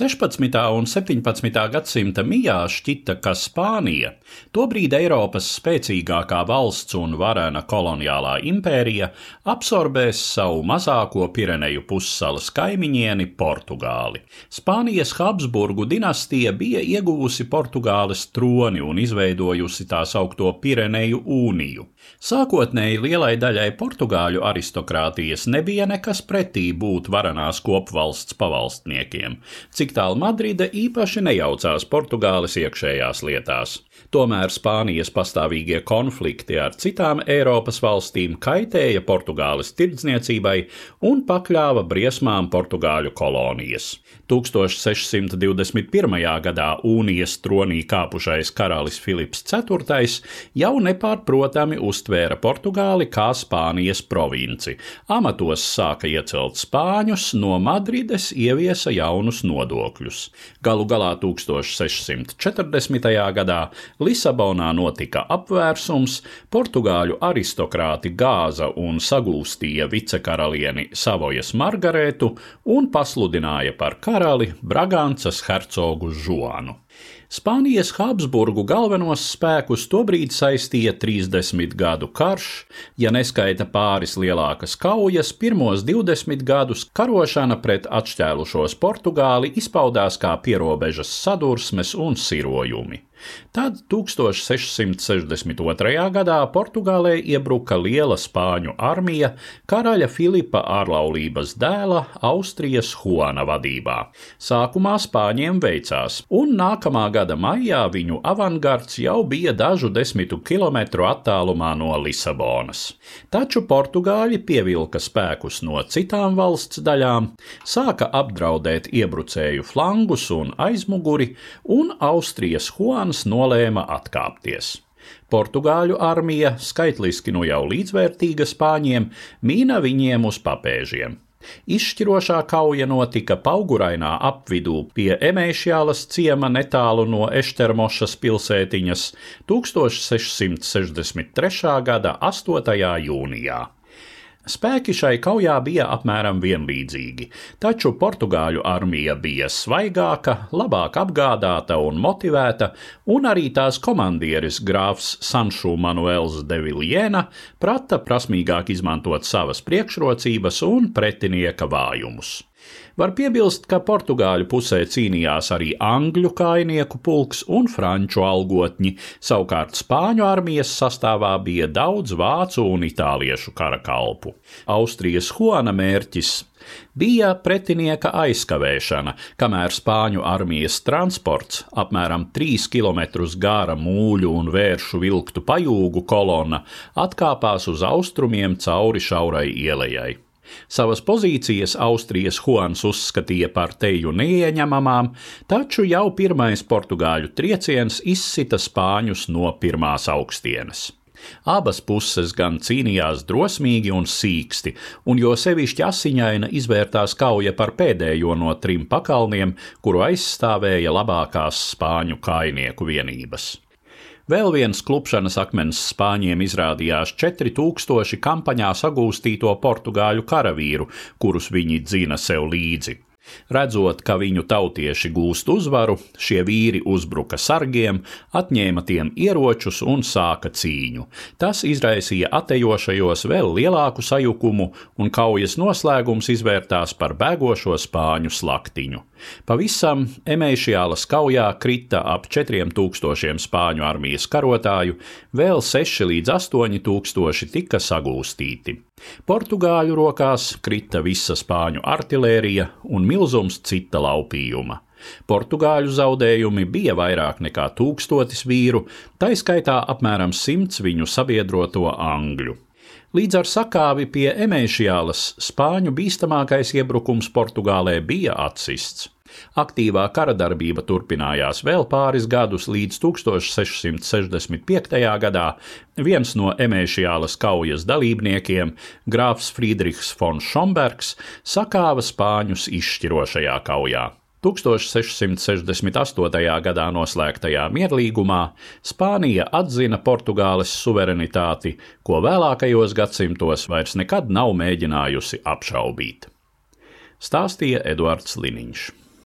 16. un 17. gadsimta mijā šķita, ka Spānija, tobrīd Eiropas spēcīgākā valsts un varena koloniālā impērija, absorbēs savu mazāko Pireneju pussalas kaimiņieni Portugāli. Spānijas Habsburgu dinastija bija ieguvusi Portugāles troni un izveidojusi tā saukto Pirenejuūniju. Sākotnēji lielai daļai portugāļu aristokrātijas nebija nekas pretī būt varanās kopvalsts pavalstniekiem cik tālu Madride īpaši nejaucās Portugāles iekšējās lietās. Tomēr Spānijas pastāvīgie konflikti ar citām Eiropas valstīm kaitēja Portugāles tirdzniecībai un pakļāva briesmām Portugāļu kolonijas. 1621. gadā Unijas tronī kāpušais karalis Filips IV jau nepārprotami uztvēra Portugāli kā Spānijas provinci. Amatos sāka iecelt spāņus, no Madrides ieviesa jaunus nodokļus. Galu galā 1640. gadā Lisabonā notika apvērsums, portugāļu aristokrāti gāza un sagūstīja vicekaralieni Savojas Margarētu un pasludināja par karali Bragancas hercogu Žuanu. Spānijas Habsburgu galvenos spēkus tobrīd saistīja 30 gadu karš, ja neskaita pāris lielākas kaujas, pirmos 20 gadus karošana pret atšķēlušos Portugāli izpaudās kā pierobežas sadursmes un sirojumi. Tad 1662. gadā Portugālē iebruka liela spāņu armija karaļa Filipa ārlaulības dēla Austrijas Juana vadībā. Sākumā spāņiem veicās, un nākamā gada maijā viņu avangards jau bija dažu desmitu kilometru attālumā no Lisabonas. Taču portugāļi pievilka spēkus no citām valsts daļām, sāka apdraudēt iebrucēju flangus un aizmuguri, un Austrijas Juana Japāns nolēma atkāpties. Portugāļu armija, skaitliski nu jau līdzvērtīga spāņiem, mīna viņiem uz papēžiem. Izšķirošā kauja notika Paugurainā apvidū pie Emēšjālas ciema netālu no Eštermošas pilsētiņas 1663. gada 8. jūnijā. Spēki šai kaujā bija apmēram vienlīdzīgi, taču Portugāļu armija bija svaigāka, labāk apgādāta un motivēta, un arī tās komandieris grāfs Sanšu Manuels de Viljēna prata prasmīgāk izmantot savas priekšrocības un pretinieka vājumus. Var piebilst, ka Portugāļu pusē cīnījās arī angļu kainieku pulks un franču algotņi, savukārt Spāņu armijas sastāvā bija daudz vācu un itāliešu karakalpu. Austrijas Juana mērķis bija pretinieka aizkavēšana, kamēr Spāņu armijas transports, apmēram 3 km gara mūļu un vēršu vilktu pajūgu kolona, atkāpās uz austrumiem cauri šaurai ielai. Savas pozīcijas Austrijas Juans uzskatīja par teju neieņemamām, taču jau pirmais portugāļu trieciens izsita spāņus no pirmās augstienes. Abas puses gan cīnījās drosmīgi un sīksti, un jo sevišķi asiņaina izvērtās kauja par pēdējo no trim pakalniem, kuru aizstāvēja labākās spāņu kainieku vienības. Vēl viens klupšanas akmens spāņiem izrādījās 4000 kampaņā sagūstīto portugāļu karavīru, kurus viņi dzina sev līdzi. Redzot, ka viņu tautieši gūst uzvaru, šie vīri uzbruka sargiem, atņēma tiem ieročus un sāka cīņu. Tas izraisīja atejošajos vēl lielāku sajukumu, un kaujas noslēgums izvērtās par bēgošo spāņu slaktiņu. Pavisam Emēšijālas kaujā krita ap 4000 spāņu armijas karotāju, vēl 6 līdz 8000 tika sagūstīti. Portugāļu rokās krita visa spāņu artilērija un milzums cita laupījuma. Portugāļu zaudējumi bija vairāk nekā tūkstotis vīru, taiskaitā apmēram simts viņu sabiedroto angļu. Līdz ar sakāvi pie Emēšijālas spāņu bīstamākais iebrukums Portugālē bija atsists. Aktīvā kara darbība turpinājās vēl pāris gadus līdz 1665. gadā. Viens no Emēšijālas kaujas dalībniekiem, grāfs Friedrichs von Šombergs, sakāva spāņus izšķirošajā kaujā. 1668. gadā noslēgtajā mierlīgumā Spānija atzina Portugāles suverenitāti, ko vēlākajos gadsimtos vairs nekad nav mēģinājusi apšaubīt. Stāstīja Eduards Liniņš.